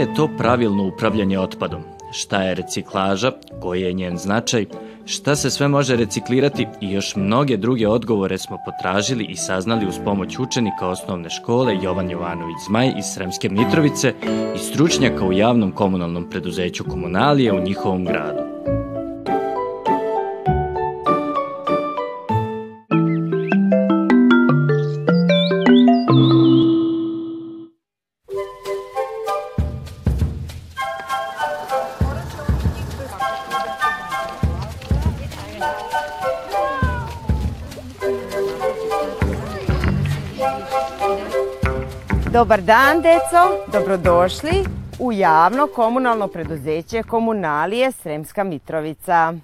je to pravilno upravljanje otpadom? Šta je reciklaža? Koji je njen značaj? Šta se sve može reciklirati i još mnoge druge odgovore smo potražili i saznali uz pomoć učenika osnovne škole Jovan Jovanović Zmaj iz Sremske Mitrovice i stručnjaka u javnom komunalnom preduzeću Komunalije u njihovom gradu. Dobar dan, deco. Dobrodošli u javno komunalno preduzeće Komunalije Sremska Mitrovica.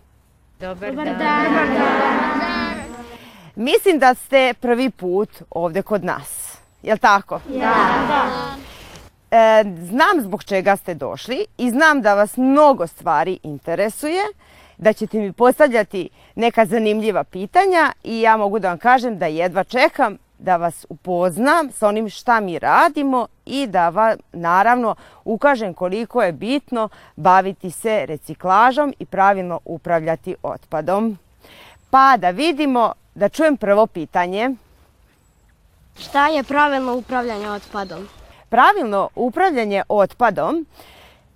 Dobar, Dobar dan. dan. Dobar dan. Mislim da ste prvi put ovde kod nas. Je Jel tako? Ja. Da. E, znam zbog čega ste došli i znam da vas mnogo stvari interesuje, da ćete mi postavljati neka zanimljiva pitanja i ja mogu da vam kažem da jedva čekam da vas upoznam sa onim šta mi radimo i da vam naravno ukažem koliko je bitno baviti se reciklažom i pravilno upravljati otpadom. Pa da vidimo, da čujem prvo pitanje. Šta je pravilno upravljanje otpadom? Pravilno upravljanje otpadom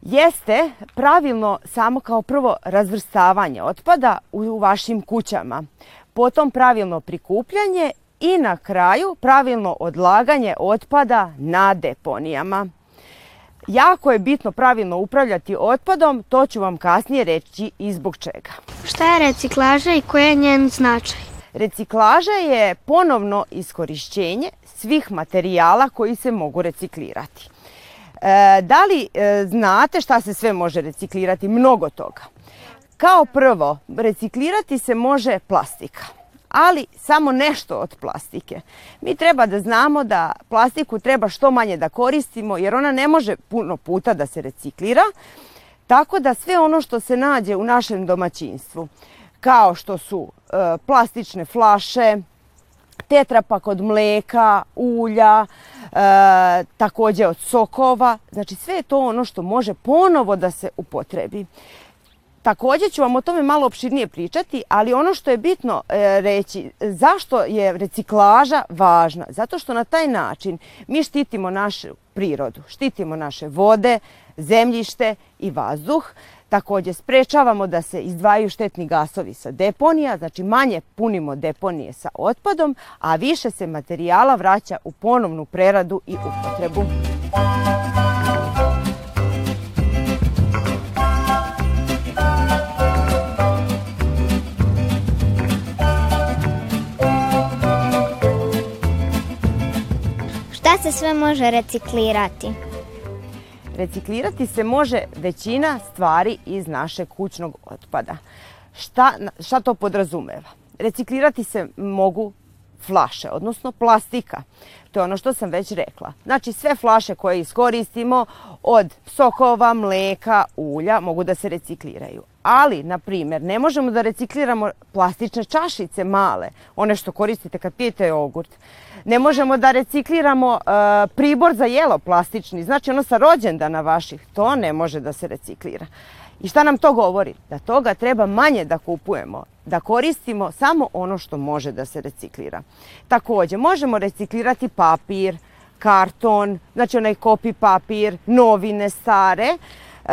jeste pravilno samo kao prvo razvrstavanje otpada u vašim kućama, potom pravilno prikupljanje i na kraju pravilno odlaganje otpada na deponijama. Jako je bitno pravilno upravljati otpadom, to ću vam kasnije reći i zbog čega. Šta je reciklaža i koji je njen značaj? Reciklaža je ponovno iskorišćenje svih materijala koji se mogu reciklirati. E, da li e, znate šta se sve može reciklirati? Mnogo toga. Kao prvo, reciklirati se može plastika ali samo nešto od plastike. Mi treba da znamo da plastiku treba što manje da koristimo jer ona ne može puno puta da se reciklira, tako da sve ono što se nađe u našem domaćinstvu, kao što su e, plastične flaše, tetrapak od mleka, ulja, e, takođe od sokova. Znači sve je to ono što može ponovo da se upotrebi. Takođe ću vam o tome malo opširnije pričati, ali ono što je bitno e, reći, zašto je reciklaža važna? Zato što na taj način mi štitimo našu prirodu, štitimo naše vode, zemljište i vazduh. Takođe, sprečavamo da se izdvajaju štetni gasovi sa deponija, znači manje punimo deponije sa otpadom, a više se materijala vraća u ponovnu preradu i upotrebu. Muzika se sve može reciklirati? Reciklirati se može većina stvari iz našeg kućnog otpada. Šta, šta to podrazumeva? Reciklirati se mogu flaše, odnosno plastika. To je ono što sam već rekla. Znači sve flaše koje iskoristimo od sokova, mleka, ulja mogu da se recikliraju. Ali, na primer, ne možemo da recikliramo plastične čašice male, one što koristite kad pijete jogurt. Ne možemo da recikliramo e, pribor za jelo plastični, znači ono sa rođendana vaših, to ne može da se reciklira. I šta nam to govori? Da toga treba manje da kupujemo, da koristimo samo ono što može da se reciklira. Takođe, možemo reciklirati papir, karton, znači onaj kopi papir, novine stare, E,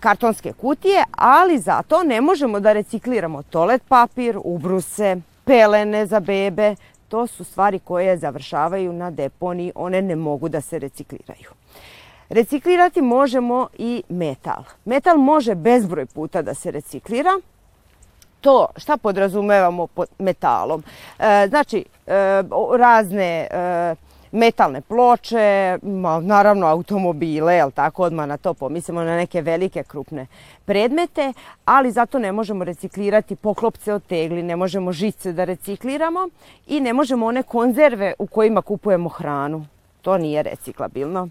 kartonske kutije, ali zato ne možemo da recikliramo toalet papir, ubruse, pelene za bebe. To su stvari koje završavaju na deponi, one ne mogu da se recikliraju. Reciklirati možemo i metal. Metal može bezbroj puta da se reciklira. To šta podrazumevamo pod metalom? E, znači, e, razne e, metalne ploče, naravno automobile, jel tako, odmah na to pomislimo, na neke velike krupne predmete, ali zato ne možemo reciklirati poklopce od tegli, ne možemo žice da recikliramo i ne možemo one konzerve u kojima kupujemo hranu. To nije reciklabilno.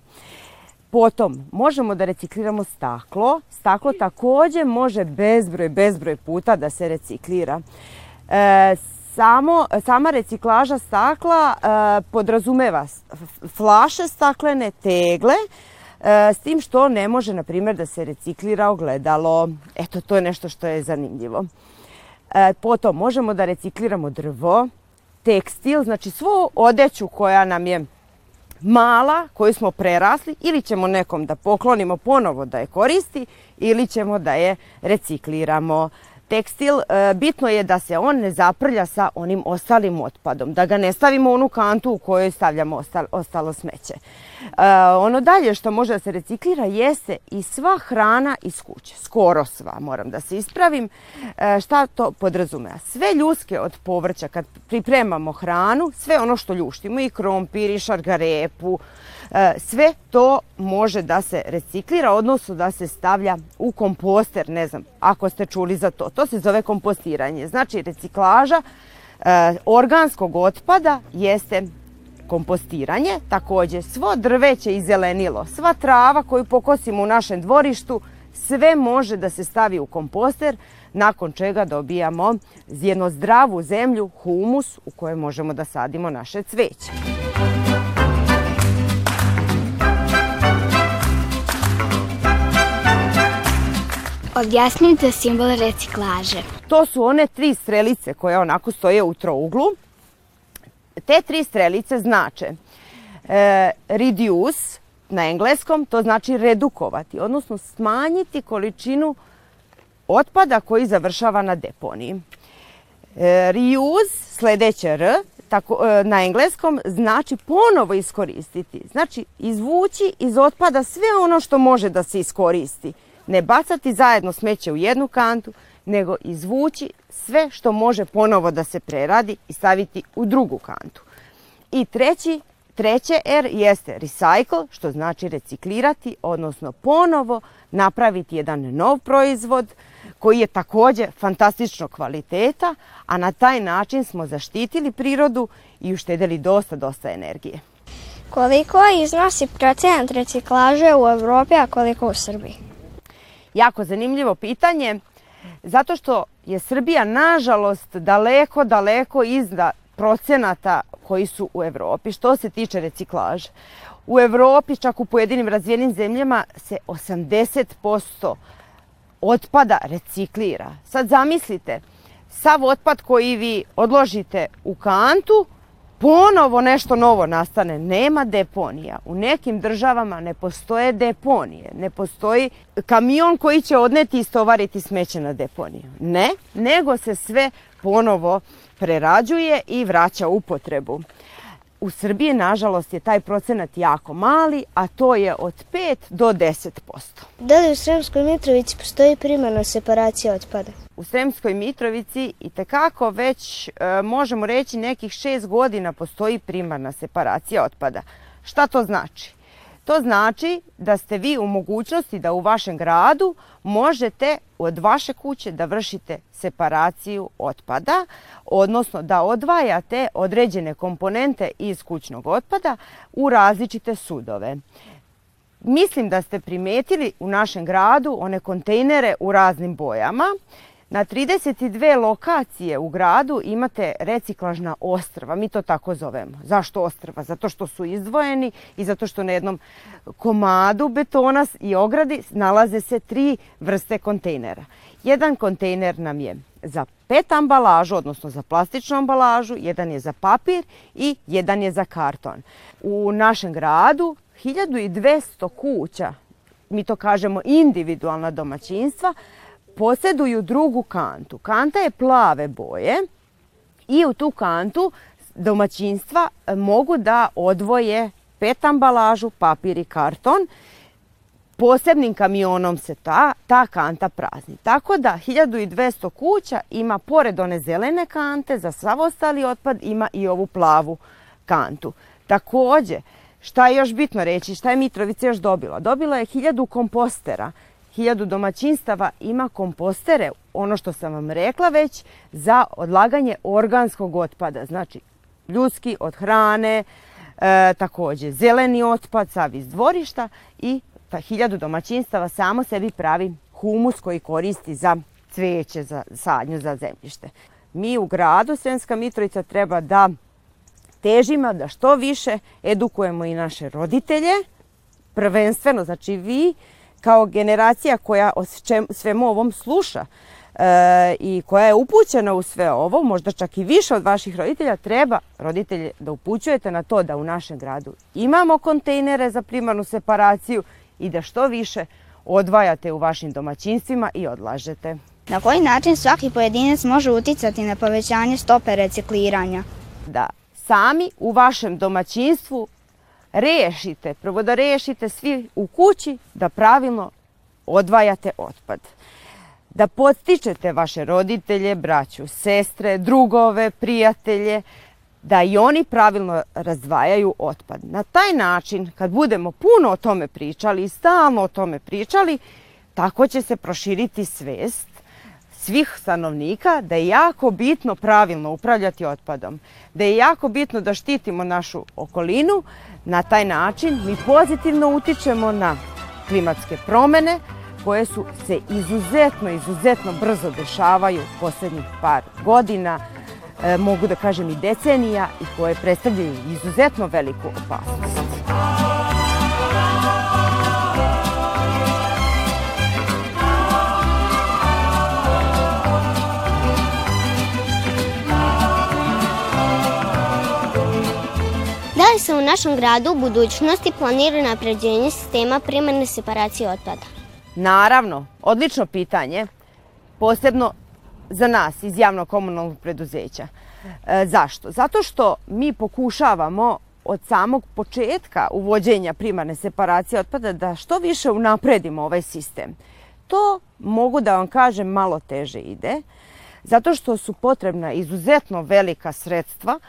Potom, možemo da recikliramo staklo. Staklo takođe može bezbroj, bezbroj puta da se reciklira. E, Samo, sama reciklaža stakla e, podrazumeva flaše staklene, tegle, e, s tim što ne može, na primjer, da se reciklira ogledalo. Eto, to je nešto što je zanimljivo. E, Potom možemo da recikliramo drvo, tekstil, znači svu odeću koja nam je mala, koju smo prerasli, ili ćemo nekom da poklonimo ponovo da je koristi, ili ćemo da je recikliramo tekstil, e, bitno je da se on ne zaprlja sa onim ostalim otpadom, da ga ne stavimo u onu kantu u kojoj stavljamo ostalo smeće. E, ono dalje što može da se reciklira jeste i sva hrana iz kuće, skoro sva, moram da se ispravim. E, šta to podrazumeva? Sve ljuske od povrća kad pripremamo hranu, sve ono što ljuštimo i krompir i šargarepu, E, sve to može da se reciklira, odnosno da se stavlja u komposter, ne znam, ako ste čuli za to. To se zove kompostiranje. Znači, reciklaža e, organskog otpada jeste kompostiranje, takođe svo drveće i zelenilo, sva trava koju pokosimo u našem dvorištu, sve može da se stavi u komposter, nakon čega dobijamo jednu zdravu zemlju, humus u kojoj možemo da sadimo naše cveće. Objasnite simbol reciklaže. To su one tri strelice koje onako stoje u trouglu. Te tri strelice znače e, reduce na engleskom, to znači redukovati, odnosno smanjiti količinu otpada koji završava na deponiji. E, reuse, sledeće R, tako, e, na engleskom znači ponovo iskoristiti. Znači izvući iz otpada sve ono što može da se iskoristi. Ne bacati zajedno smeće u jednu kantu, nego izvući sve što može ponovo da se preradi i staviti u drugu kantu. I treći, treće R jeste recycle, što znači reciklirati, odnosno ponovo napraviti jedan nov proizvod koji je takođe fantastično kvaliteta, a na taj način smo zaštitili prirodu i uštedeli dosta, dosta energije. Koliko iznosi procenat reciklaže u Evropi, a koliko u Srbiji? jako zanimljivo pitanje, zato što je Srbija nažalost daleko, daleko izda procenata koji su u Evropi što se tiče reciklaže. U Evropi, čak u pojedinim razvijenim zemljama, se 80% otpada reciklira. Sad zamislite, sav otpad koji vi odložite u kantu, ponovo nešto novo nastane. Nema deponija. U nekim državama ne postoje deponije. Ne postoji kamion koji će odneti i stovariti smeće na deponiju. Ne, nego se sve ponovo prerađuje i vraća upotrebu. U Srbiji, nažalost, je taj procenat jako mali, a to je od 5 do 10%. Da li u Sremskoj Mitrovici postoji primjena separacija otpada? u Sremskoj Mitrovici i tekako već e, možemo reći nekih šest godina postoji primarna separacija otpada. Šta to znači? To znači da ste vi u mogućnosti da u vašem gradu možete od vaše kuće da vršite separaciju otpada, odnosno da odvajate određene komponente iz kućnog otpada u različite sudove. Mislim da ste primetili u našem gradu one kontejnere u raznim bojama. Na 32 lokacije u gradu imate reciklažna ostrva, mi to tako zovemo. Zašto ostrva? Zato što su izdvojeni i zato što na jednom komadu betona i ogradi nalaze se tri vrste kontejnera. Jedan kontejner nam je za pet ambalažu, odnosno za plastičnu ambalažu, jedan je za papir i jedan je za karton. U našem gradu 1200 kuća mi to kažemo individualna domaćinstva, posjeduju drugu kantu. Kanta je plave boje i u tu kantu domaćinstva e, mogu da odvoje pet ambalažu, papir i karton. Posebnim kamionom se ta, ta kanta prazni. Tako da 1200 kuća ima pored one zelene kante za sav ostali otpad ima i ovu plavu kantu. Takođe, šta je još bitno reći, šta je Mitrovica još dobila? Dobila je 1000 kompostera hiljadu domaćinstava ima kompostere, ono što sam vam rekla već, za odlaganje organskog otpada, znači ljudski od hrane, e, takođe zeleni otpad, sav iz dvorišta i ta hiljadu domaćinstava samo sebi pravi humus koji koristi za cveće, za sadnju, za zemljište. Mi u gradu Sremska Mitrovica treba da težimo da što više edukujemo i naše roditelje, prvenstveno, znači vi, kao generacija koja o svemu ovom sluša e, i koja je upućena u sve ovo, možda čak i više od vaših roditelja, treba roditelje da upućujete na to da u našem gradu imamo kontejnere za primarnu separaciju i da što više odvajate u vašim domaćinstvima i odlažete. Na koji način svaki pojedinac može uticati na povećanje stope recikliranja? Da sami u vašem domaćinstvu rešite, prvo da rešite svi u kući da pravilno odvajate otpad. Da podstičete vaše roditelje, braću, sestre, drugove, prijatelje, da i oni pravilno razdvajaju otpad. Na taj način, kad budemo puno o tome pričali i stalno o tome pričali, tako će se proširiti svest svih stanovnika da je jako bitno pravilno upravljati otpadom, da je jako bitno da štitimo našu okolinu. Na taj način mi pozitivno utičemo na klimatske promene koje su se izuzetno, izuzetno brzo dešavaju poslednjih par godina, e, mogu da kažem i decenija i koje predstavljaju izuzetno veliku opasnost. se u našem gradu u budućnosti planira napređenje sistema primarne separacije otpada? Naravno, odlično pitanje, posebno za nas iz javno-komunalnog preduzeća. E, zašto? Zato što mi pokušavamo od samog početka uvođenja primarne separacije otpada da što više unapredimo ovaj sistem. To mogu da vam kažem malo teže ide, zato što su potrebna izuzetno velika sredstva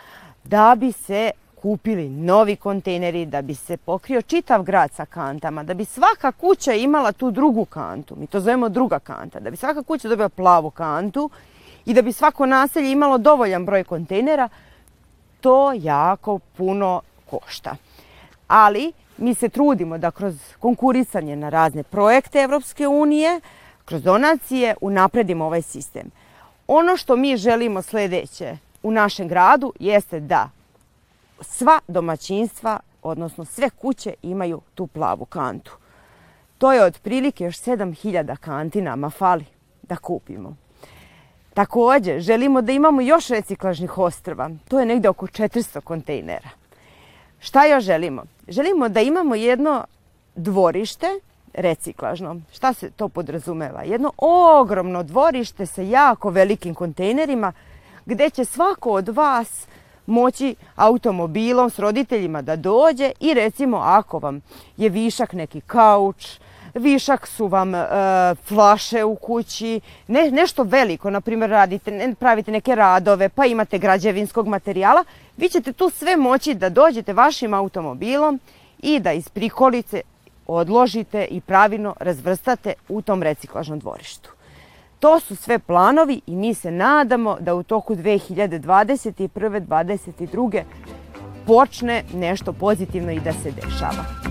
da bi se kupili novi kontejneri, da bi se pokrio čitav grad sa kantama, da bi svaka kuća imala tu drugu kantu, mi to zovemo druga kanta, da bi svaka kuća dobila plavu kantu i da bi svako naselje imalo dovoljan broj kontejnera, to jako puno košta. Ali mi se trudimo da kroz konkurisanje na razne projekte Evropske unije, kroz donacije, unapredimo ovaj sistem. Ono što mi želimo sledeće u našem gradu jeste da sva domaćinstva, odnosno sve kuće imaju tu plavu kantu. To je otprilike još 7000 kanti nama fali da kupimo. Takođe, želimo da imamo još reciklažnih ostrva. To je negde oko 400 kontejnera. Šta još želimo? Želimo da imamo jedno dvorište reciklažno. Šta se to podrazumeva? Jedno ogromno dvorište sa jako velikim kontejnerima gde će svako od vas moći automobilom s roditeljima da dođe i recimo ako vam je višak neki kauč, višak su vam e, flaše u kući, ne, nešto veliko, na primjer radite, pravite neke radove, pa imate građevinskog materijala, vi ćete tu sve moći da dođete vašim automobilom i da iz prikolice odložite i pravilno razvrstate u tom reciklažnom dvorištu. To su sve planovi i mi se nadamo da u toku 2021. 2022. počne nešto pozitivno i da se dešava.